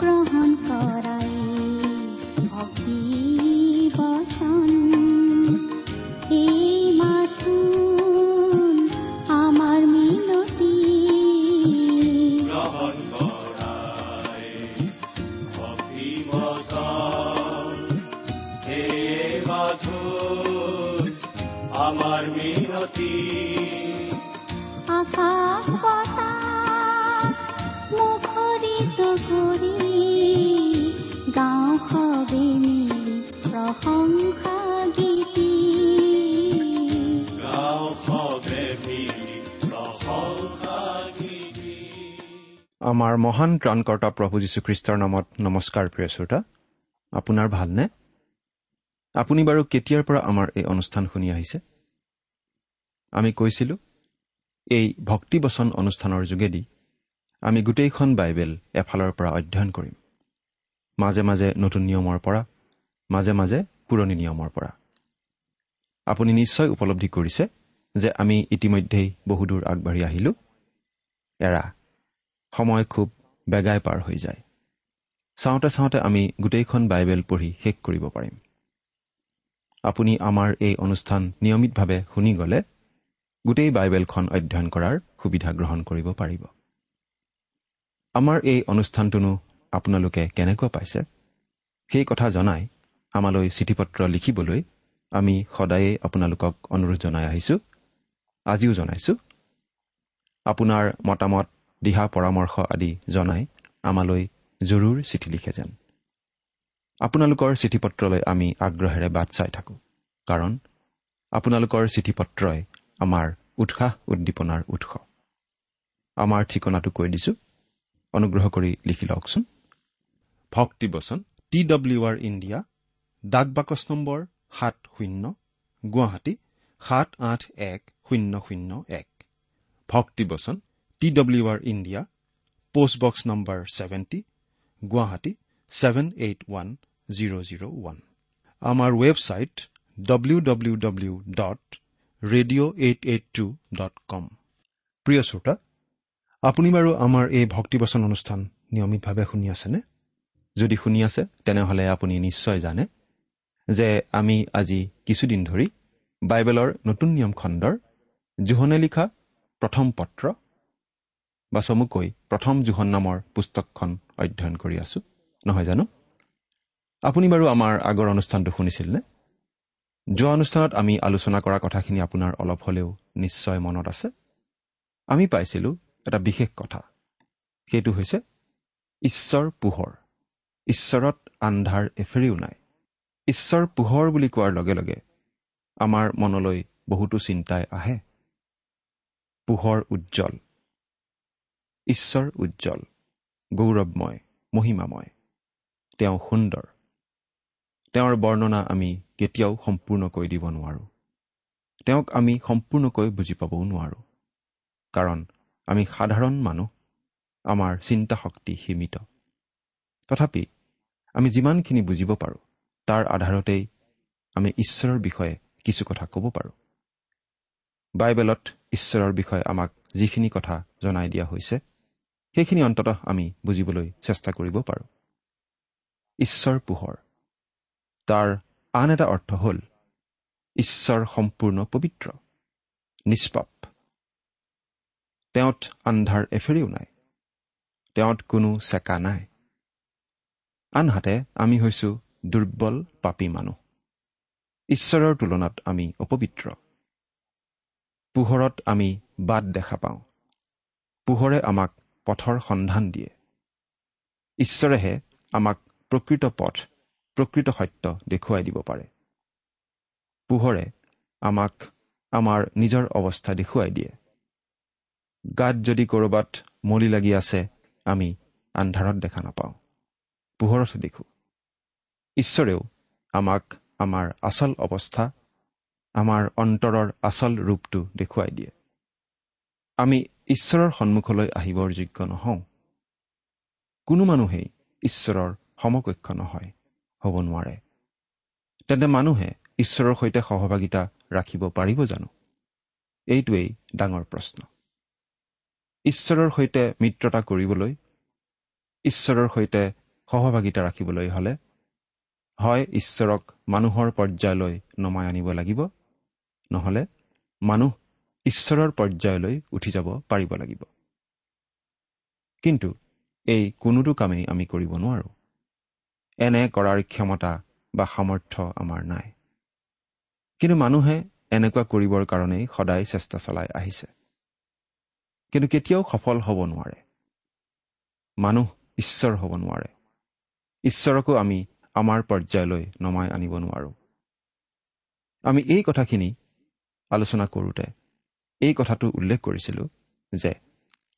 গ্ৰহণ কৰাই ভক্তি বচন আমাৰ মহান ত্ৰাণকৰ্তা প্ৰভু যীশুখ্ৰীষ্টৰ নামত নমস্কাৰ প্ৰিয় শ্ৰোতা। আপোনাৰ ভালনে? আপুনি বাৰু কেতিয়াৰ পৰা আমাৰ এই অনুষ্ঠান শুনি আহিছে? আমি কৈছিলোঁ এই ভক্তিবচন অনুষ্ঠানৰ যোগেদি আমি গোটেইখন বাইবেল এফালৰ পৰা অধ্যয়ন কৰিম। মাজে মাজে নতুন নিয়মৰ পৰা মাজে মাজে পুৰণি নিয়মৰ পৰা। আপুনি নিশ্চয় উপলব্ধি কৰিছে যে আমি ইতিমধ্যেই বহুদূৰ আগবাঢ়ি আহিলোঁ। এৰা সময় খুব বেগাই পাৰ হৈ যায়। চাওঁতে চাওঁতে আমি গোটেইখন বাইবেল পঢ়ি শেষ কৰিব পাৰিম। আপুনি আমাৰ এই অনুষ্ঠান নিয়মিতভাৱে শুনি গ'লে গোটেই বাইবেলখন অধ্যয়ন কৰাৰ সুবিধা গ্ৰহণ কৰিব পাৰিব। আমাৰ এই অনুষ্ঠানটোনো আপোনালোকে কেনেকুৱা পাইছে? সেই কথা জনাই আমালৈ চিঠি পত্ৰ লিখিবলৈ আমি সদায়েই আপোনালোকক অনুৰোধ জনাই আহিছোঁ। আজিও জনাইছোঁ। আপোনাৰ মতামত দিহা পৰামৰ্শ আদি জনাই আমালৈ জৰুৰ চিঠি লিখে যেন। আপোনালোকৰ চিঠি পত্ৰলৈ আমি আগ্ৰহেৰে বাট চাই থাকোঁ কাৰণ আপোনালোকৰ চিঠি পত্ৰই আমাৰ উৎসাহ উদ্দীপনাৰ উৎস। আমাৰ ঠিকনাটো কৈ দিছোঁ। অনুগ্ৰহ কৰি লিখি লওকচোন। ভক্তিবচন টি ডব্লিউ আৰ ইণ্ডিয়া ডাক বাকচ নম্বৰ সাত শূন্য গুৱাহাটী সাত আঠ এক শূন্য শূন্য এক। ভক্তিবচন T W R India post box number seventy Guwahati seven eight one zero' zero' one আমাৰ website W W W dot radio' eight eight two dot com প্ৰিয় শ্ৰোতা আপুনি বাৰু আমাৰ এই ভক্তিবচন অনুষ্ঠান নিয়মিতভাৱে শুনি আছেনে যদি শুনি আছে তেনেহ'লে আপুনি নিশ্চয় জানে যে আমি আজি কিছুদিন ধৰি বাইবেলৰ নতুন নিয়ম খণ্ডৰ জোহনে লিখা প্ৰথম পত্ৰ বা চমুকৈ প্ৰথম জোহন নামৰ পুস্তকখন অধ্যয়ন কৰি আছো। নহয় জানো? আপুনি বাৰু আমাৰ আগৰ অনুষ্ঠানটো শুনিছিলনে? যোৱা অনুষ্ঠানত আমি আলোচনা কৰা কথাখিনি আপোনাৰ অলপ হ'লেও নিশ্চয় মনত আছে। আমি পাইছিলোঁ এটা বিশেষ কথা। সেইটো হৈছে ঈশ্বৰ পোহৰ। ঈশ্বৰত আন্ধাৰ এফেৰিও নাই। ঈশ্বৰ পোহৰ বুলি কোৱাৰ লগে লগে আমাৰ মনলৈ বহুতো চিন্তাই আহে। পোহৰ উজ্জ্বল। ঈশ্বৰ উজ্জ্বল গৌৰৱময় মহিমাময়। তেওঁ সুন্দৰ। তেওঁৰ বৰ্ণনা আমি কেতিয়াও সম্পূৰ্ণকৈ দিব নোৱাৰোঁ। তেওঁক আমি সম্পূৰ্ণকৈ বুজি পাবও নোৱাৰোঁ। কাৰণ আমি সাধাৰণ মানুহ আমাৰ চিন্তা শক্তি সীমিত। তথাপি আমি যিমানখিনি বুজিব পাৰোঁ তাৰ আধাৰতেই আমি ঈশ্বৰৰ বিষয়ে কিছু কথা ক'ব পাৰোঁ। বাইবেলত ঈশ্বৰৰ বিষয়ে আমাক যিখিনি কথা জনাই দিয়া হৈছে সেইখিনি অন্ততঃ আমি বুজিবলৈ চেষ্টা কৰিব পাৰোঁ। ঈশ্বৰ পোহৰ। তাৰ আন এটা অৰ্থ হ'ল ঈশ্বৰ সম্পূৰ্ণ পবিত্ৰ নিষ্পাপ। তেওঁত আন্ধাৰ এফেৰিও নাই। তেওঁত কোনো চেকা নাই। আনহাতে আমি হৈছো দুৰ্বল পাপী মানুহ। ঈশ্বৰৰ তুলনাত আমি অপবিত্ৰ। পোহৰত আমি বাট দেখা পাওঁ। পোহৰে আমাক পথৰ সন্ধান দিয়ে। ঈশ্বৰেহে আমাক প্ৰকৃত পথ প্ৰকৃত সত্য দেখুৱাই দিব পাৰে। পোহৰে আমাক আমাৰ নিজৰ অৱস্থা দেখুৱাই দিয়ে। গাত যদি ক'ৰবাত মলি লাগি আছে আমি আন্ধাৰত দেখা নাপাওঁ। পোহৰত দেখোঁ। ঈশ্বৰেও আমাক আমাৰ আচল অৱস্থা আমাৰ অন্তৰৰ আচল ৰূপটো দেখুৱাই দিয়ে। আমি ঈশ্বৰৰ সন্মুখলৈ আহিবৰ যোগ্য নহওঁ। কোনো মানুহেই ঈশ্বৰৰ সমকক্ষ নহয় হ'ব নোৱাৰে। তেন্তে মানুহে ঈশ্বৰৰ সৈতে সহভাগিতা ৰাখিব পাৰিব জানো? এইটোৱেই ডাঙৰ প্ৰশ্ন। ঈশ্বৰৰ সৈতে মিত্ৰতা কৰিবলৈ ঈশ্বৰৰ সৈতে সহভাগিতা ৰাখিবলৈ হ'লে হয় ঈশ্বৰক মানুহৰ পৰ্যায়লৈ নমাই আনিব লাগিব নহ'লে মানুহ ঈশ্বৰৰ পৰ্যায়লৈ উঠি যাব পাৰিব লাগিব। কিন্তু এই কোনোটো কামেই আমি কৰিব নোৱাৰোঁ। এনে কৰাৰ ক্ষমতা বা সামৰ্থ্য আমাৰ নাই। কিন্তু মানুহে এনেকুৱা কৰিবৰ কাৰণেই সদায় চেষ্টা চলাই আহিছে। কিন্তু কেতিয়াও সফল হ'ব নোৱাৰে। মানুহ ঈশ্বৰ হ'ব নোৱাৰে। ঈশ্বৰকো আমি আমাৰ পৰ্যায়লৈ নমাই আনিব নোৱাৰোঁ। আমি এই কথাখিনি আলোচনা কৰোঁতে এই কথাটো উল্লেখ কৰিছিলোঁ যে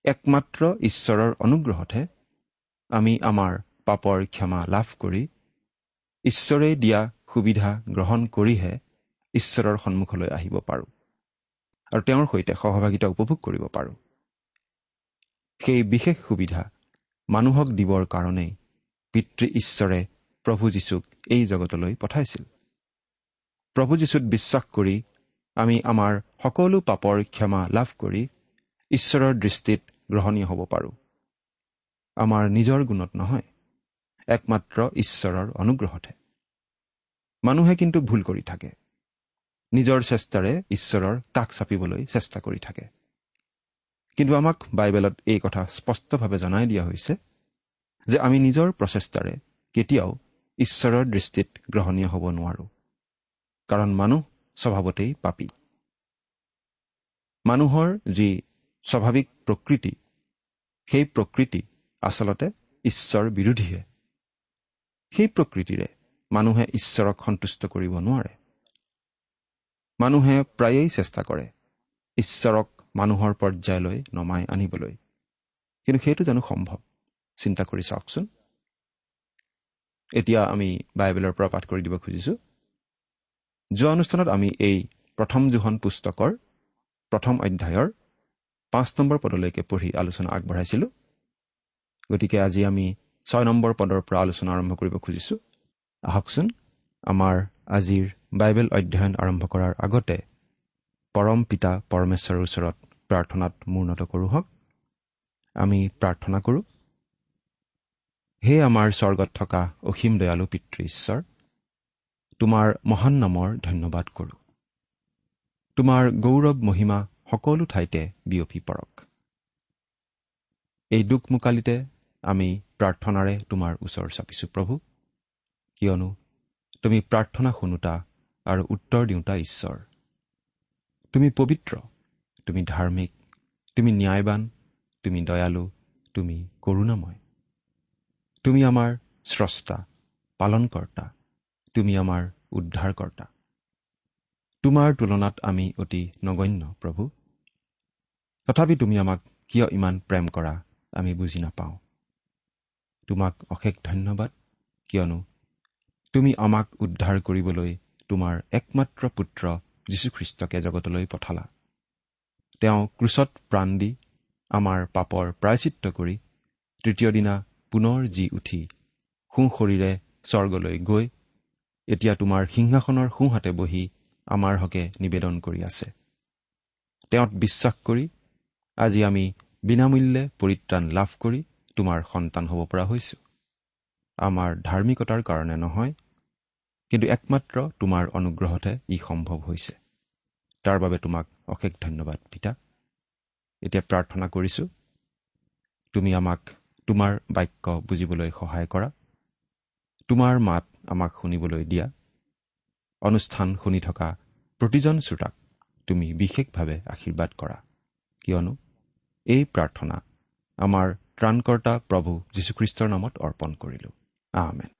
একমাত্ৰ ঈশ্বৰৰ অনুগ্ৰহতহে আমি আমাৰ পাপৰ ক্ষমা লাভ কৰি ঈশ্বৰে দিয়া সুবিধা গ্ৰহণ কৰিহে ঈশ্বৰৰ সন্মুখলৈ আহিব পাৰোঁ আৰু তেওঁৰ সৈতে সহভাগিতা উপভোগ কৰিব পাৰোঁ। সেই বিশেষ সুবিধা মানুহক দিবৰ কাৰণেই পিতৃ ঈশ্বৰে প্ৰভু যীশুক এই জগতলৈ পঠাইছিল। প্ৰভু যীশুত বিশ্বাস কৰি আমি আমাৰ সকলো পাপৰ ক্ষমা লাভ কৰি ঈশ্বৰৰ দৃষ্টিত গ্ৰহণীয় হ'ব পাৰোঁ। আমাৰ নিজৰ গুণত নহয় একমাত্ৰ ঈশ্বৰৰ অনুগ্ৰহতহে। মানুহে কিন্তু ভুল কৰি থাকে। নিজৰ চেষ্টাৰে ঈশ্বৰৰ কাষ চাপিবলৈ চেষ্টা কৰি থাকে। কিন্তু আমাক বাইবেলত এই কথা স্পষ্টভাৱে জনাই দিয়া হৈছে যে আমি নিজৰ প্ৰচেষ্টাৰে কেতিয়াও ঈশ্বৰৰ দৃষ্টিত গ্ৰহণীয় হ'ব নোৱাৰোঁ। কাৰণ মানুহ স্বভাৱতেই পাপী। মানুহৰ যি স্বাভাৱিক প্ৰকৃতি সেই প্ৰকৃতি আচলতে ঈশ্বৰ বিৰোধীহে। সেই প্ৰকৃতিৰে মানুহে ঈশ্বৰক সন্তুষ্ট কৰিব নোৱাৰে। মানুহে প্ৰায়েই চেষ্টা কৰে ঈশ্বৰক মানুহৰ পৰ্যায়লৈ নমাই আনিবলৈ। কিন্তু সেইটো জানো সম্ভৱ? চিন্তা কৰি চাওকচোন। এতিয়া আমি বাইবেলৰ পৰা পাঠ কৰি দিব খুজিছোঁ। যোৱা অনুষ্ঠানত আমি এই প্ৰথম দুখন পুস্তকৰ প্ৰথম অধ্যায়ৰ পাঁচ নম্বৰ পদলৈকে পঢ়ি আলোচনা আগবঢ়াইছিলোঁ। গতিকে আজি আমি ছয় নম্বৰ পদৰ পৰা আলোচনা আৰম্ভ কৰিব খুজিছোঁ। আহকচোন আমাৰ আজিৰ বাইবেল অধ্যয়ন আৰম্ভ কৰাৰ আগতে পৰম পিতা পৰমেশ্বৰৰ ওচৰত প্ৰাৰ্থনাত মূৰ্ণত কৰোঁ হওক। আমি প্ৰাৰ্থনা কৰোঁ। হে আমাৰ স্বৰ্গত থকা অসীম দয়ালু পিতৃ ঈশ্বৰ তোমাৰ মহান নামৰ ধন্যবাদ কৰোঁ। তোমাৰ গৌৰৱ মহিমা সকলো ঠাইতে বিয়পি পৰক। এই দুখমোকালিতে আমি প্ৰাৰ্থনাৰে তোমাৰ ওচৰ চাপিছোঁ প্ৰভু। কিয়নো তুমি প্ৰাৰ্থনা শুনোতা আৰু উত্তৰ দিওঁতা ঈশ্বৰ। তুমি পবিত্ৰ তুমি ধাৰ্মিক তুমি ন্যায়বান তুমি দয়ালু তুমি কৰোণাময়। তুমি আমাৰ স্ৰষ্টা পালনকৰ্তা। তুমি আমাৰ উদ্ধাৰকৰ্তা। তোমাৰ তুলনাত আমি অতি নগণ্য প্ৰভু। তথাপি তুমি আমাক কিয় ইমান প্ৰেম কৰা আমি বুজি নাপাওঁ। তোমাক অশেষ ধন্যবাদ কিয়নো তুমি আমাক উদ্ধাৰ কৰিবলৈ তোমাৰ একমাত্ৰ পুত্ৰ যীশুখ্ৰীষ্টকে জগতলৈ পঠালা। তেওঁ ক্ৰুচত প্ৰাণ দি আমাৰ পাপৰ প্ৰায়চিত্ৰ কৰি তৃতীয় দিনা পুনৰ জি উঠি সোঁ শৰীৰে স্বৰ্গলৈ গৈ এতিয়া তোমাৰ সিংহাসনৰ সোঁহাতে বহি আমাৰ হকে নিবেদন কৰি আছে। তেওঁত বিশ্বাস কৰি আজি আমি বিনামূল্যে পৰিত্ৰাণ লাভ কৰি তোমাৰ সন্তান হ'ব পৰা হৈছোঁ। আমাৰ ধাৰ্মিকতাৰ কাৰণে নহয় কিন্তু একমাত্ৰ তোমাৰ অনুগ্ৰহতে ই সম্ভৱ হৈছে। তাৰ বাবে তোমাক অশেষ ধন্যবাদ পিতা। এতিয়া প্ৰাৰ্থনা কৰিছোঁ তুমি আমাক তোমাৰ বাক্য বুজিবলৈ সহায় কৰা। তোমাৰ মাত আমাক শুনিবলৈ দিয়া। অনুষ্ঠান শুনি থকা প্ৰতিজন শ্ৰোতাক তুমি বিশেষভাৱে আশীৰ্বাদ কৰা। কিয়নো এই প্ৰাৰ্থনা আমাৰ ত্ৰাণকৰ্তা প্ৰভু যীশুখ্ৰীষ্টৰ নামত অৰ্পণ কৰিলো। আমেন।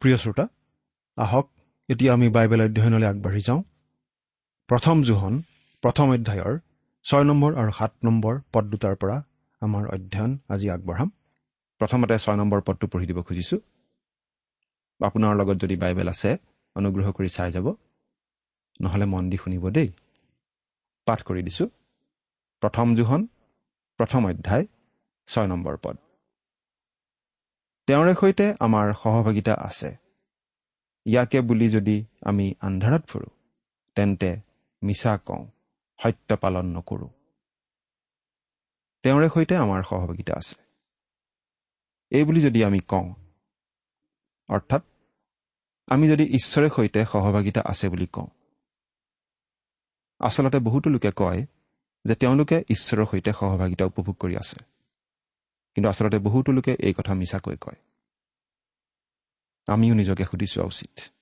প্ৰিয় শ্ৰোতা আহক এতিয়া আমি বাইবেল অধ্যয়নলৈ আগবাঢ়ি যাওঁ। প্ৰথম জোহন প্ৰথম অধ্যায়ৰ ছয় নম্বৰ আৰু সাত নম্বৰ পদ দুটাৰ পৰা আমাৰ অধ্যয়ন আজি আগবঢ়াম। প্ৰথমতে ছয় নম্বৰ পদটো পঢ়ি দিব খুজিছোঁ। আপোনাৰ লগত যদি বাইবেল আছে অনুগ্ৰহ কৰি চাই যাব। নহ'লে মন দি শুনিব দেই। পাঠ কৰি দিছোঁ। প্ৰথম জোহন প্ৰথম অধ্যায় ছয় নম্বৰ পদ। তেওঁৰে সৈতে আমাৰ সহভাগিতা আছে। ইয়াকে বুলি যদি আমি আন্ধাৰত ফুৰোঁ তেন্তে মিছা কওঁ সত্য পালন নকৰোঁ। তেওঁৰে সৈতে আমাৰ সহভাগিতা আছে। এই বুলি যদি আমি কওঁ অৰ্থাৎ আমি যদি ঈশ্বৰে সৈতে সহভাগিতা আছে বুলি কওঁ আচলতে বহুতো লোকে কয় যে তেওঁলোকে ঈশ্বৰৰ সৈতে সহভাগিতা উপভোগ কৰি আছে। কিন্তু আচলতে বহুতো লোকে এই কথা মিছাকৈ কয়। আমিও নিজকে সুধি চোৱা উচিত।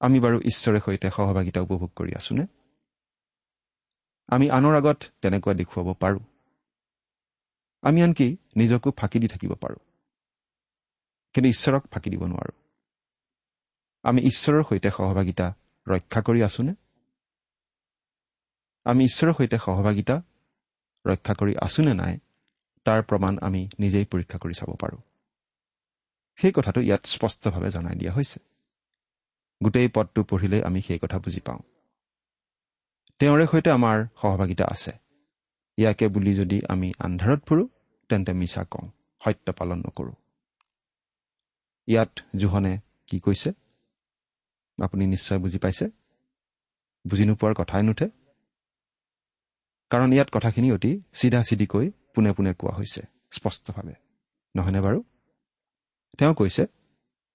আমি বাৰু ঈশ্বৰে সৈতে সহভাগিতা উপভোগ কৰি আছোনে? আমি আনৰ আগত তেনেকুৱা দেখুৱাব পাৰোঁ। আমি আনকি নিজকো ফাঁকি দি থাকিব পাৰোঁ। কিন্তু ঈশ্বৰক ফাঁকি দিব নোৱাৰোঁ। আমি ঈশ্বৰৰ সৈতে সহভাগিতা ৰক্ষা কৰি আছোনে? আমি ঈশ্বৰৰ সৈতে সহভাগিতা ৰক্ষা কৰি আছোনে নাই তাৰ প্ৰমাণ আমি নিজেই পৰীক্ষা কৰি চাব পাৰোঁ। সেই কথাটো ইয়াত স্পষ্টভাৱে জনাই দিয়া হৈছে। গোটেই পদটো পঢ়িলেই আমি সেই কথা বুজি পাওঁ। তেওঁৰে সৈতে আমাৰ সহভাগিতা আছে। ইয়াকে বুলি যদি আমি আন্ধাৰত ফুৰোঁ তেন্তে মিছা কওঁ সত্য পালন নকৰোঁ। ইয়াত জোহনে কি কৈছে? আপুনি নিশ্চয় বুজি পাইছে? বুজি নোপোৱাৰ কথাই নুঠে। কাৰণ ইয়াত কথাখিনি অতি চিধা চিধিকৈ পোনে পোনে কোৱা হৈছে স্পষ্টভাৱে। নহয়নে বাৰু? তেওঁ কৈছে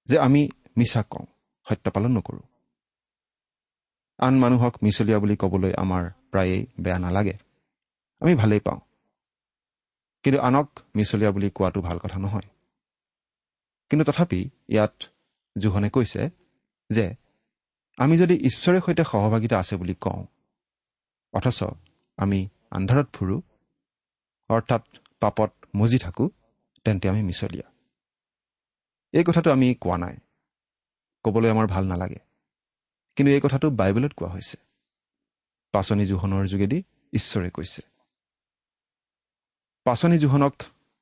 যে আমি মিছা কওঁ। সত্য পালন নকৰোঁ। আন মানুহক মিছলীয়া বুলি ক'বলৈ আমাৰ প্ৰায়েই বেয়া নালাগে। আমি ভালেই পাওঁ। কিন্তু আনক মিছলীয়া বুলি কোৱাটো ভাল কথা নহয়। কিন্তু তথাপি ইয়াত জোহনে কৈছে যে আমি যদি ঈশ্বৰে সৈতে সহভাগিতা আছে বুলি কওঁ অথচ আমি আন্ধাৰত ফুৰোঁ অৰ্থাৎ পাপত মজি থাকোঁ তেন্তে আমি মিছলীয়া। এই কথাটো আমি কোৱা নাই। ক'বলৈ আমাৰ ভাল নালাগে। কিন্তু এই কথাটো বাইবেলত কোৱা হৈছে। পাচনি জোহনৰ যোগেদি ঈশ্বৰে কৈছে। পাচনি জোহনক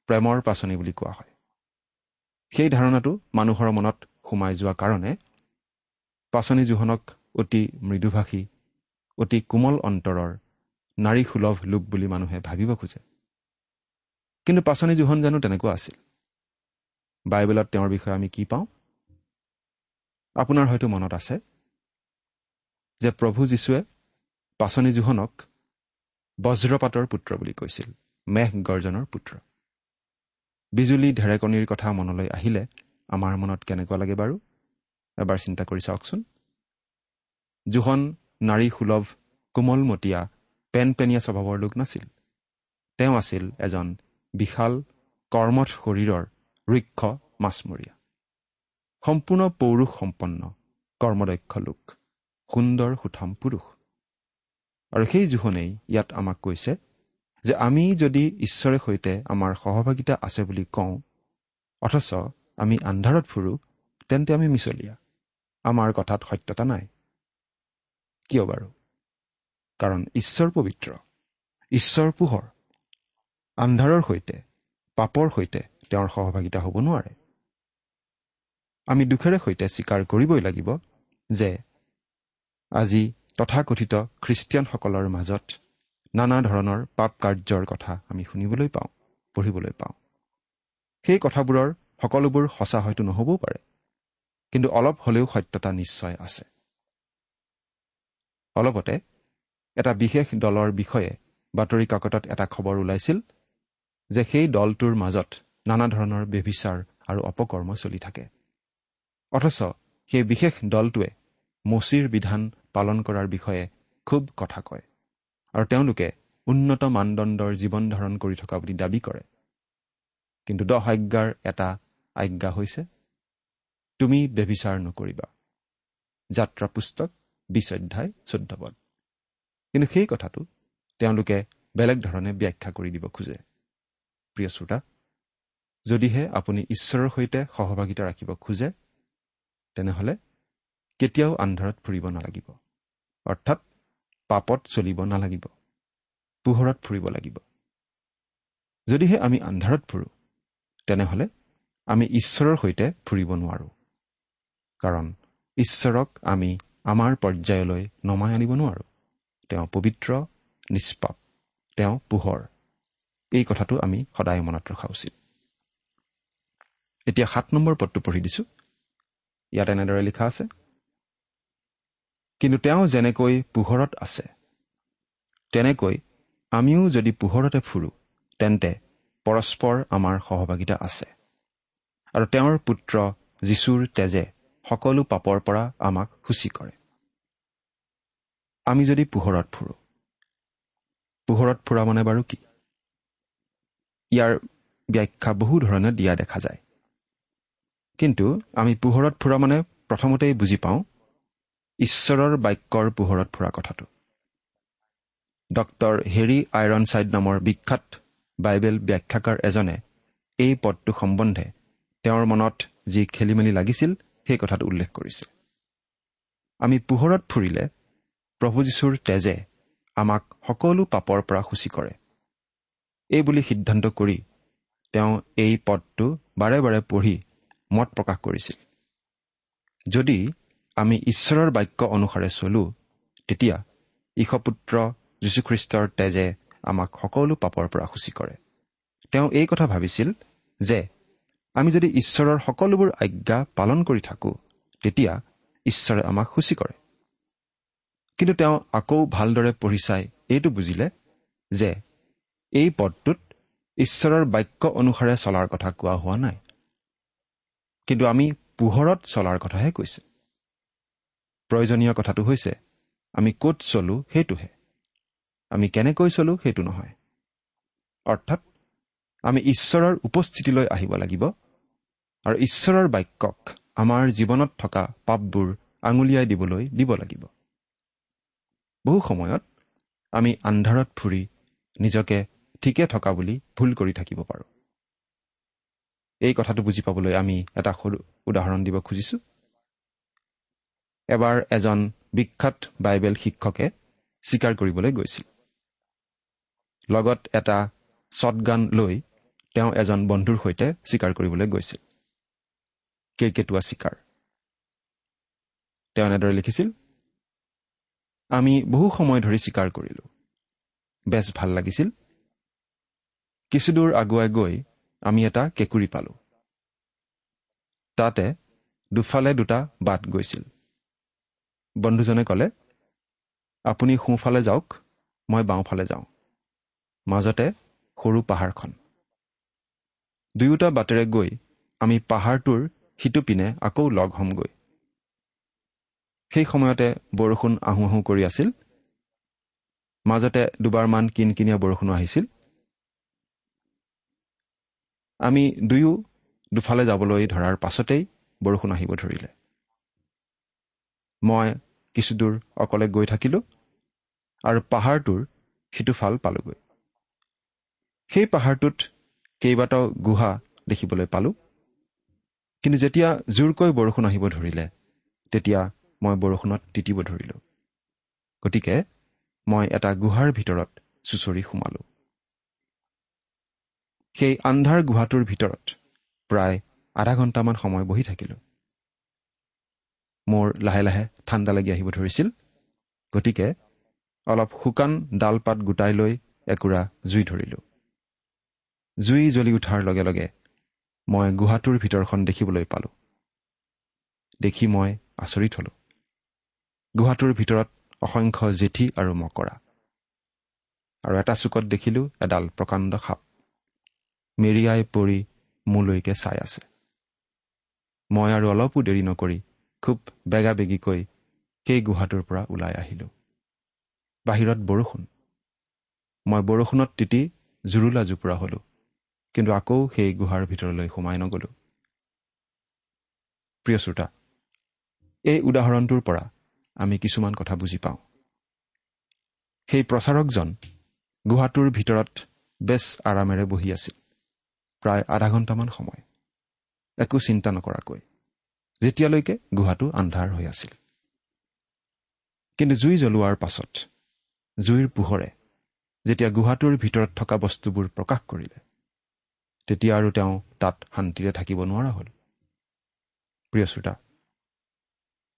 প্ৰেমৰ পাচনি বুলি কোৱা হয়। সেই ধাৰণাটো মানুহৰ মনত সোমাই যোৱা কাৰণে পাচনি জোহনক অতি মৃদুভাষী অতি কোমল অন্তৰৰ নাৰী সুলভ লোক বুলি মানুহে ভাবিব খোজে। কিন্তু পাচনি জোহন জানো তেনেকুৱা আছিল। বাইবেলত তেওঁৰ বিষয়ে আমি কি পাওঁ? আপোনাৰ হয়তো মনত আছে যে প্ৰভু যীশুৱে পাচনি জোহনক বজ্ৰপাতৰ পুত্ৰ বুলি কৈছিল মেঘ গৰ্জনৰ পুত্ৰ। বিজুলী ঢেৰেকনিৰ কথা মনলৈ আহিলে আমাৰ মনত কেনেকুৱা লাগে বাৰু? এবাৰ চিন্তা কৰি চাওকচোন। জোহন নাৰী সুলভ কোমলমতীয়া পেন পেনীয়া স্বভাৱৰ লোক নাছিল। তেওঁ আছিল এজন বিশাল কৰ্মঠ শৰীৰৰ ৰুক্ষ মাছমৰীয়া। সম্পূৰ্ণ পৌৰুষ সম্পন্ন কৰ্মদক্ষ লোক সুন্দৰ সুঠাম পুৰুষ। আৰু সেই জোহনেই ইয়াত আমাক কৈছে যে আমি যদি ঈশ্বৰে সৈতে আমাৰ সহভাগিতা আছে বুলি কওঁ অথচ আমি আন্ধাৰত ফুৰোঁ তেন্তে আমি মিছলীয়া। আমাৰ কথাত সত্যতা নাই। কিয় বাৰু? কাৰণ ঈশ্বৰ পবিত্ৰ ঈশ্বৰ পোহৰ। আন্ধাৰৰ সৈতে পাপৰ সৈতে তেওঁৰ সহভাগিতা হ'ব নোৱাৰে। আমি দুখেৰে সৈতে স্বীকাৰ কৰিবই লাগিব যে আজি তথাকথিত খ্ৰীষ্টিয়ানসকলৰ মাজত নানা ধৰণৰ পাপ কাৰ্যৰ কথা আমি শুনিবলৈ পাওঁ পঢ়িবলৈ পাওঁ। সেই কথাবোৰৰ সকলোবোৰ সঁচা হয়তো নহ'বও পাৰে কিন্তু অলপ হ'লেও সত্যতা নিশ্চয় আছে। অলপতে এটা বিশেষ দলৰ বিষয়ে বাতৰি কাকতত এটা খবৰ ওলাইছিল যে সেই দলটোৰ মাজত নানা ধৰণৰ ব্যভিচাৰ আৰু অপকৰ্ম চলি থাকে। অথচ সেই বিশেষ দলটোৱে মচিৰ বিধান পালন কৰাৰ বিষয়ে খুব কথা কয় আৰু তেওঁলোকে উন্নত মানদণ্ডৰ জীৱন ধাৰণ কৰি থকা বুলি দাবী কৰে। কিন্তু দহ আজ্ঞাৰ এটা আজ্ঞা হৈছে তুমি ব্যভিচাৰ নকৰিবা। যাত্ৰা পুস্তক বিশ অধ্যায় চৈধ্য পদ কিন্তু সেই কথাটো তেওঁলোকে বেলেগ ধৰণে ব্যাখ্যা কৰি দিব খোজে। প্ৰিয় শ্ৰোতা যদিহে আপুনি ঈশ্বৰৰ সৈতে সহভাগিতা ৰাখিব খোজে তেনেহ'লে কেতিয়াও আন্ধাৰত ফুৰিব নালাগিব। অৰ্থাৎ পাপত চলিব নালাগিব। পোহৰত ফুৰিব লাগিব। যদিহে আমি আন্ধাৰত ফুৰোঁ তেনেহ'লে আমি ঈশ্বৰৰ সৈতে ফুৰিব নোৱাৰোঁ। কাৰণ ঈশ্বৰক আমি আমাৰ পৰ্যায়লৈ নমাই আনিব নোৱাৰোঁ। তেওঁ পবিত্ৰ নিষ্পাপ তেওঁ পোহৰ। এই কথাটো আমি সদায় মনত ৰখা উচিত। এতিয়া সাত নম্বৰ পদটো পঢ়ি দিছো। ইয়াত এনেদৰে লিখা আছে। কিন্তু তেওঁ যেনেকৈ পোহৰত আছে তেনেকৈ আমিও যদি পোহৰতে ফুৰোঁ তেন্তে পৰস্পৰ আমাৰ সহভাগিতা আছে। আৰু তেওঁৰ পুত্ৰ যীশুৰ তেজে সকলো পাপৰ পৰা আমাক সূচী কৰে। আমি যদি পোহৰত ফুৰোঁ পোহৰত ফুৰা মানে বাৰু কি? ইয়াৰ ব্যাখ্যা বহু ধৰণে দিয়া দেখা যায়। কিন্তু আমি পোহৰত ফুৰা মানে প্ৰথমতেই বুজি পাওঁ ঈশ্বৰৰ বাক্যৰ পোহৰত ফুৰা কথাটো। ডক্তৰ হেৰি আইৰণ চাইড নামৰ বিখ্যাত বাইবেল ব্যাখ্যাকাৰ এজনে এই পদটো সম্বন্ধে তেওঁৰ মনত যি খেলি মেলি লাগিছিল সেই কথাটো উল্লেখ কৰিছে। আমি পোহৰত ফুৰিলে প্ৰভু যীশুৰ তেজে আমাক সকলো পাপৰ পৰা সূচী কৰে। এই বুলি সিদ্ধান্ত কৰি তেওঁ এই পদটো বাৰে বাৰে পঢ়ি মত প্ৰকাশ কৰিছিল। যদি আমি ঈশ্বৰৰ বাক্য অনুসাৰে চলো তেতিয়া ঈশপুত্ৰ যীশুখ্ৰীষ্টৰ তেজে আমাক সকলো পাপৰ পৰা সূচী কৰে। তেওঁ এই কথা ভাবিছিল যে আমি যদি ঈশ্বৰৰ সকলোবোৰ আজ্ঞা পালন কৰি থাকোঁ তেতিয়া ঈশ্বৰে আমাক সূচী কৰে। কিন্তু তেওঁ আকৌ ভালদৰে পঢ়ি চাই এইটো বুজিলে যে এই পদটোত ঈশ্বৰৰ বাক্য অনুসাৰে চলাৰ কথা কোৱা হোৱা নাই। কিন্তু আমি পোহৰত চলাৰ কথাহে কৈছে। প্ৰয়োজনীয় কথাটো হৈছে আমি ক'ত চলো সেইটোহে। আমি কেনেকৈ চলো সেইটো নহয়। অৰ্থাৎ আমি ঈশ্বৰৰ উপস্থিতিলৈ আহিব লাগিব আৰু ঈশ্বৰৰ বাক্যক আমাৰ জীৱনত থকা পাপবোৰ আঙুলিয়াই দিবলৈ দিব লাগিব। বহু সময়ত আমি আন্ধাৰত ফুৰি নিজকে ঠিকে থকা বুলি ভুল কৰি থাকিব পাৰোঁ। এই কথাটো বুজি পাবলৈ আমি এটা সৰু উদাহৰণ দিব খুজিছোঁ। এবাৰ এজন বিখ্যাত বাইবেল শিক্ষকে স্বীকাৰ কৰিবলৈ গৈছিল। লগত এটা শ্বটগান লৈ তেওঁ এজন বন্ধুৰ সৈতে স্বীকাৰ কৰিবলৈ গৈছিল। কেৰ্কেটুৱা চিকাৰ। তেওঁ এনেদৰে লিখিছিল আমি বহু সময় ধৰি স্বীকাৰ কৰিলোঁ। বেছ ভাল লাগিছিল। কিছুদূৰ আগুৱাই গৈ আমি এটা কেঁকুৰি পালোঁ। তাতে দুফালে দুটা বাট গৈছিল। বন্ধুজনে ক'লে আপুনি সোঁফালে যাওক মই বাওঁফালে যাওঁ। মাজতে সৰু পাহাৰখন। দুয়োটা বাটেৰে গৈ আমি পাহাৰটোৰ সিটো পিনে আকৌ লগ হ'মগৈ। সেই সময়তে বৰষুণ আহোঁ আহোঁ কৰি আছিল। মাজতে দুবাৰমান কিনকিনীয়া বৰষুণো আহিছিল। আমি দুয়ো দুফালে যাবলৈ ধৰাৰ পাছতেই বৰষুণ আহিব ধৰিলে। মই কিছুদূৰ অকলে গৈ থাকিলোঁ আৰু পাহাৰটোৰ সিটোফাল পালোগৈ। সেই পাহাৰটোত কেইবাটাও গুহা দেখিবলৈ পালোঁ। কিন্তু যেতিয়া জোৰকৈ বৰষুণ আহিব ধৰিলে তেতিয়া মই বৰষুণত তিতিব ধৰিলোঁ। গতিকে মই এটা গুহাৰ ভিতৰত চুচৰি সোমালোঁ। সেই আন্ধাৰ গুহাটোৰ ভিতৰত প্ৰায় আধা ঘণ্টামান সময় বহি থাকিলোঁ। মোৰ লাহে লাহে ঠাণ্ডা লাগি আহিব ধৰিছিল গতিকে অলপ শুকান ডাল পাত গোটাই লৈ একুৰা জুই ধৰিলোঁ। জুই জ্বলি উঠাৰ লগে লগে মই গুহাটোৰ ভিতৰখন দেখিবলৈ পালোঁ। দেখি মই আচৰিত হলোঁ। গুহাটোৰ ভিতৰত অসংখ্য জেঠী আৰু মকৰা। আৰু এটা চুকত দেখিলোঁ এডাল প্ৰকাণ্ড সাপ। মেৰিয়াই পৰি মোলৈকে চাই আছে। মই আৰু অলপো দেৰি নকৰি খুব বেগা বেগিকৈ সেই গুহাটোৰ পৰা ওলাই আহিলোঁ। বাহিৰত বৰষুণ। মই বৰষুণত তিতি জুৰুলা জোপোৰা হলোঁ কিন্তু আকৌ সেই গুহাৰ ভিতৰলৈ সোমাই নগলোঁ। প্ৰিয় শ্ৰোতা এই উদাহৰণটোৰ পৰা আমি কিছুমান কথা বুজি পাওঁ। সেই প্ৰচাৰকজন গুহাটোৰ ভিতৰত বেছ আৰামেৰে বহি আছিল। প্ৰায় আধা ঘণ্টামান সময়। একো চিন্তা নকৰাকৈ। যেতিয়ালৈকে গুহাটো আন্ধাৰ হৈ আছিল। কিন্তু জুই জ্বলোৱাৰ পাছত জুইৰ পোহৰে যেতিয়া গুহাটোৰ ভিতৰত থকা বস্তুবোৰ প্ৰকাশ কৰিলে তেতিয়া আৰু তেওঁ তাত শান্তিৰে থাকিব নোৱাৰা হ'ল। প্ৰিয় শ্ৰোতা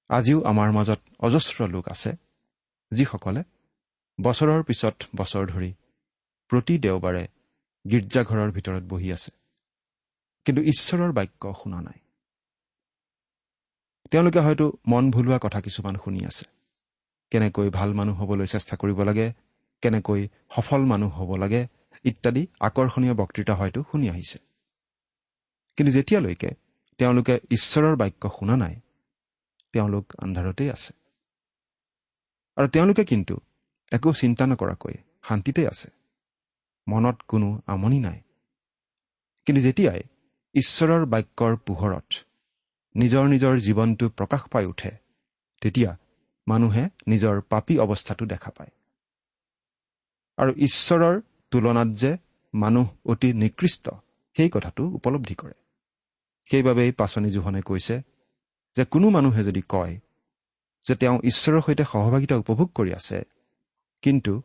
আজিও আমাৰ মাজত অজস্ৰ লোক আছে যিসকলে বছৰৰ পিছত বছৰ ধৰি প্ৰতি দেওবাৰে গীৰ্জাঘৰৰ ভিতৰত বহি আছে। কিন্তু ঈশ্বৰৰ বাক্য শুনা নাই। তেওঁলোকে হয়তো মন ভুলোৱা কথা কিছুমান শুনি আছে। কেনেকৈ ভাল মানুহ হ'বলৈ চেষ্টা কৰিব লাগে কেনেকৈ সফল মানুহ হ'ব লাগে ইত্যাদি আকৰ্ষণীয় বক্তৃতা হয়তো শুনি আহিছে। কিন্তু যেতিয়ালৈকে তেওঁলোকে ঈশ্বৰৰ বাক্য শুনা নাই তেওঁলোক আন্ধাৰতেই আছে। আৰু তেওঁলোকে কিন্তু একো চিন্তা নকৰাকৈ শান্তিতেই আছে। মনত কোনো আমনি নাই। কিন্তু যেতিয়াই ঈশ্বৰৰ বাক্যৰ পোহৰত নিজৰ নিজৰ জীৱনটো প্ৰকাশ পাই উঠে তেতিয়া মানুহে নিজৰ পাপী অৱস্থাটো দেখা পায়। আৰু ঈশ্বৰৰ তুলনাত যে মানুহ অতি নিকৃষ্ট সেই কথাটো উপলব্ধি কৰে। সেইবাবেই পাচনি জোহনে কৈছে যে কোনো মানুহে যদি কয় যে তেওঁ ঈশ্বৰৰ সৈতে সহভাগিতা উপভোগ কৰি আছে কিন্তু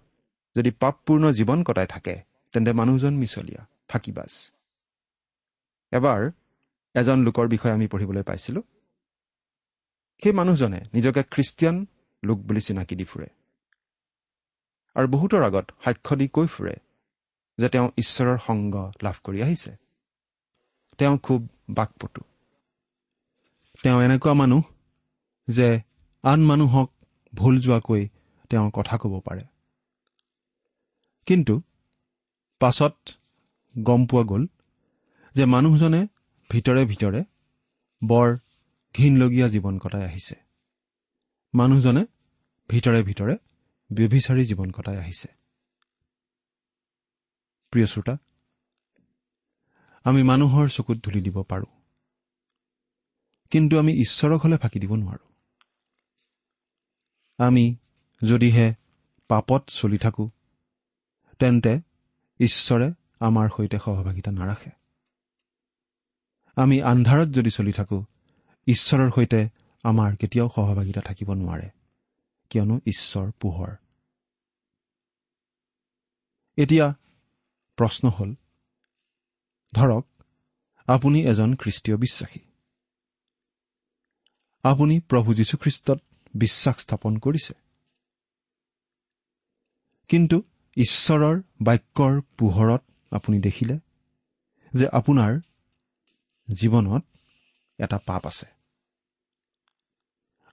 যদি পাপপূৰ্ণ জীৱন কটাই থাকে তেন্তে মানুহজন মিছলীয়া ফাঁকিবাজ। এবাৰ এজন লোকৰ বিষয়ে আমি পঢ়িবলৈ পাইছিলোঁ। সেই মানুহজনে নিজকে খ্ৰীষ্টিয়ান লোক বুলি চিনাকি দি ফুৰে। আৰু বহুতৰ আগত সাক্ষ্য দি কৈ ফুৰে যে তেওঁ ঈশ্বৰৰ সংগ লাভ কৰি আহিছে। তেওঁ খুব বাকপটু। তেওঁ এনেকুৱা মানুহ যে আন মানুহক ভুল যোৱাকৈ তেওঁ কথা ক'ব পাৰে। কিন্তু পাছত গম পোৱা গ'ল যে মানুহজনে ভিতৰে ভিতৰে বৰ ঘীনলগীয়া জীৱন কটাই আহিছে। মানুহজনে ভিতৰে ভিতৰে ব্যভিচাৰী জীৱন কটাই আহিছে। প্ৰিয় শ্ৰোতা আমি মানুহৰ চকুত ধূলি দিব পাৰোঁ কিন্তু আমি ঈশ্বৰক হ'লে ফাঁকি দিব নোৱাৰোঁ। আমি যদিহে পাপত চলি থাকোঁ তেন্তে ঈশ্বৰে আমাৰ সৈতে সহভাগিতা নাৰাখে। আমি আন্ধাৰত যদি চলি থাকোঁ ঈশ্বৰৰ সৈতে আমাৰ কেতিয়াও সহভাগিতা থাকিব নোৱাৰে কিয়নো ঈশ্বৰ পোহৰ। এতিয়া প্ৰশ্ন হ'ল ধৰক আপুনি এজন খ্ৰীষ্টীয় বিশ্বাসী। আপুনি প্ৰভু যীশুখ্ৰীষ্টত বিশ্বাস স্থাপন কৰিছে। কিন্তু ঈশ্বৰৰ বাক্যৰ পোহৰত আপুনি দেখিলে যে আপোনাৰ জীৱনত এটা পাপ আছে।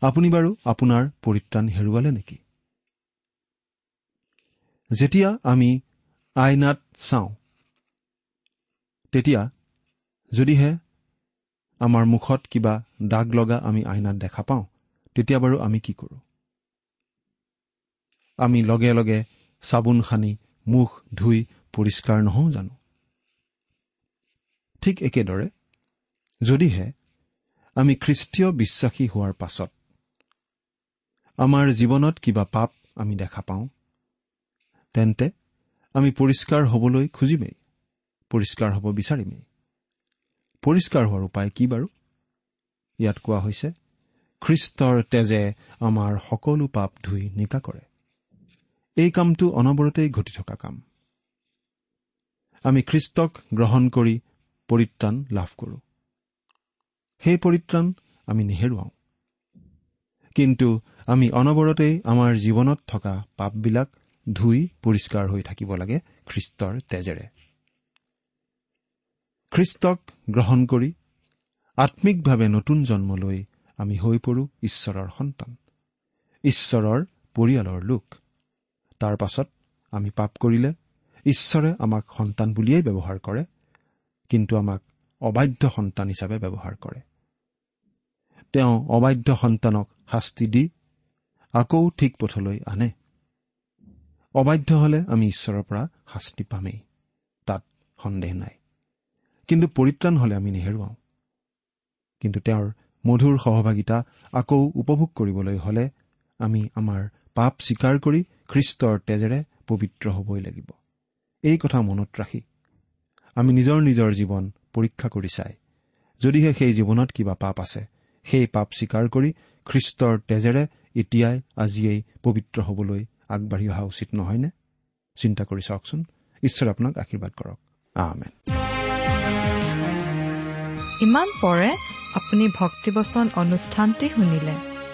আপুনি বাৰু আপোনাৰ পৰিত্ৰাণ হেৰুৱালে নেকি? যেতিয়া আমি আইনাত চাওঁ তেতিয়া যদিহে আমাৰ মুখত কিবা দাগ লগা আমি আইনাত দেখা পাওঁ তেতিয়া বাৰু আমি কি কৰোঁ? আমি লগে লগে চাবোন সানি মুখ ধুই পৰিষ্কাৰ নহওঁ জানো? ঠিক একেদৰে যদিহে আমি খ্ৰীষ্টীয় বিশ্বাসী হোৱাৰ পাছত আমাৰ জীৱনত কিবা পাপ আমি দেখা পাওঁ তেন্তে আমি পৰিষ্কাৰ হ'বলৈ খুজিমেই পৰিষ্কাৰ হ'ব বিচাৰিমেই। পৰিষ্কাৰ হোৱাৰ উপায় কি বাৰু? ইয়াত কোৱা হৈছে খ্ৰীষ্টৰ তেজে আমাৰ সকলো পাপ ধুই নিকা কৰে। এই কামটো অনবৰতেই ঘটি থকা কাম। আমি খ্ৰীষ্টক গ্ৰহণ কৰি পৰিত্ৰাণ লাভ কৰোঁ। সেই পৰিত্ৰাণ আমি নেহেৰুৱাওঁ। কিন্তু আমি অনবৰতেই আমাৰ জীৱনত থকা পাপবিলাক ধুই পৰিষ্কাৰ হৈ থাকিব লাগে খ্ৰীষ্টৰ তেজেৰে। খ্ৰীষ্টক গ্ৰহণ কৰি আম্মিকভাৱে নতুন জন্ম লৈ আমি হৈ পৰোঁ ঈশ্বৰৰ সন্তান ঈশ্বৰৰ পৰিয়ালৰ লোক। তাৰ পাছত আমি পাপ কৰিলে ঈশ্বৰে আমাক সন্তান বুলিয়েই ব্যৱহাৰ কৰে কিন্তু আমাক অবাধ্য সন্তান হিচাপে ব্যৱহাৰ কৰে। তেওঁ অবাধ্য সন্তানক শাস্তি দি আকৌ ঠিক পথলৈ আনে। অবাধ্য হলে আমি ঈশ্বৰৰ পৰা শাস্তি পামেই তাত সন্দেহ নাই। কিন্তু পৰিত্ৰাণ হলে আমি নেহেৰুৱাওঁ। কিন্তু তেওঁৰ মধুৰ সহভাগিতা আকৌ উপভোগ কৰিবলৈ হলে আমি আমাৰ পাপ স্বীকাৰ কৰি খ্ৰীষ্টৰ তেজেৰে পবিত্ৰ হ'বই লাগিব। এই কথা মনত ৰাখি আমি নিজৰ নিজৰ জীৱন পৰীক্ষা কৰি চাই। যদিহে সেই জীৱনত কিবা পাপ আছে সেই পাপ স্বীকাৰ কৰি খ্ৰীষ্টৰ তেজেৰে এতিয়াই আজিয়েই পবিত্ৰ হ'বলৈ আগবাঢ়ি অহা উচিত নহয়নে? চিন্তা কৰি চাওকচোন। ঈশ্বৰে আপোনাক আশীৰ্বাদ কৰক। ইমান পৰে আপুনি ভক্তিবচন অনুষ্ঠানটি শুনিলে।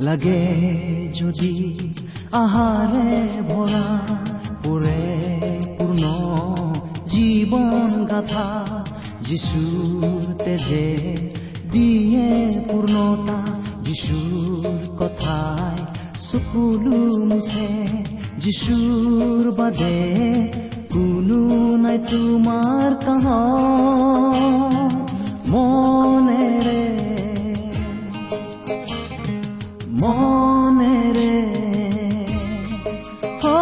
লাগে যদি আহাৰে ভৰা পুৰে পূৰ্ণ জীৱন গাথা যিচুৰ তেজে দিয়ে পূৰ্ণতা যিচুৰ কথাই চকুলো মুছে যিচুৰ বাদে কোনো নাই তোমাৰ কাহ মনেৰে মনেৰে অ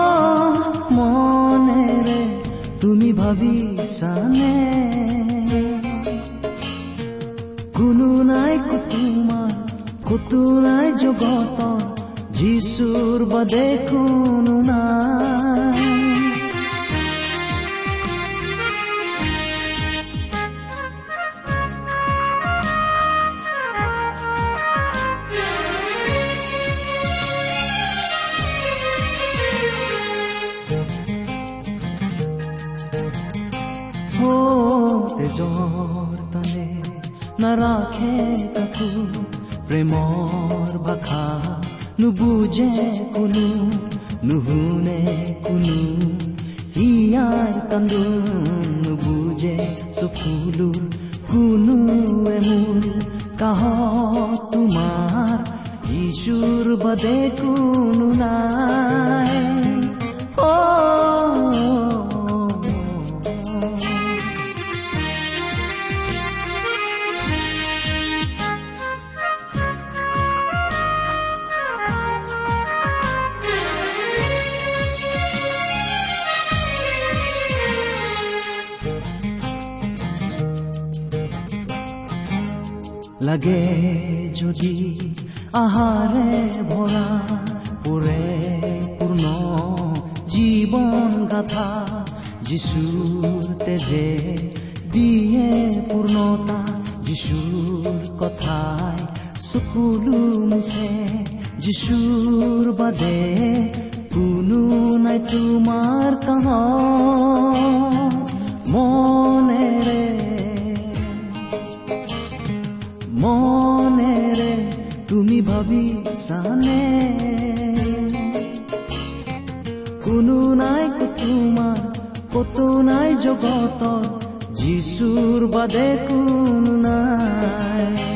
মনেৰে তুমি ভাবিছানে? কোনো নাই কুতুমাৰ কতো নাই জগতৰ যিচুৰ বাদে কোনো নাই তেজৰ তলে নাৰাখে কাকো প্ৰেমৰ ভাষা নুবুজে কোনো নুশুনে কোনো হিয়াৰ কান্দোন নুবুজে চকুলোৰ কোনোৱে মোৰ কাহ তোমাৰ ঈশ্বৰ বাদে কোনো লাগে যদি আহাৰে ভৰা পুৰে পূৰ্ণ জীৱন গাথা যিচুৰ তেজে দিয়ে পূৰ্ণতা যিচুৰ কথাই চকুলো মুছে যিচুৰ বাদে কোনো নাই তোমাৰ কাহ মনেৰে মনেৰে জানে কোনো নাই তোমাৰ কতো নাই জগতৰ যিচুৰ বাদে কোনো নাই।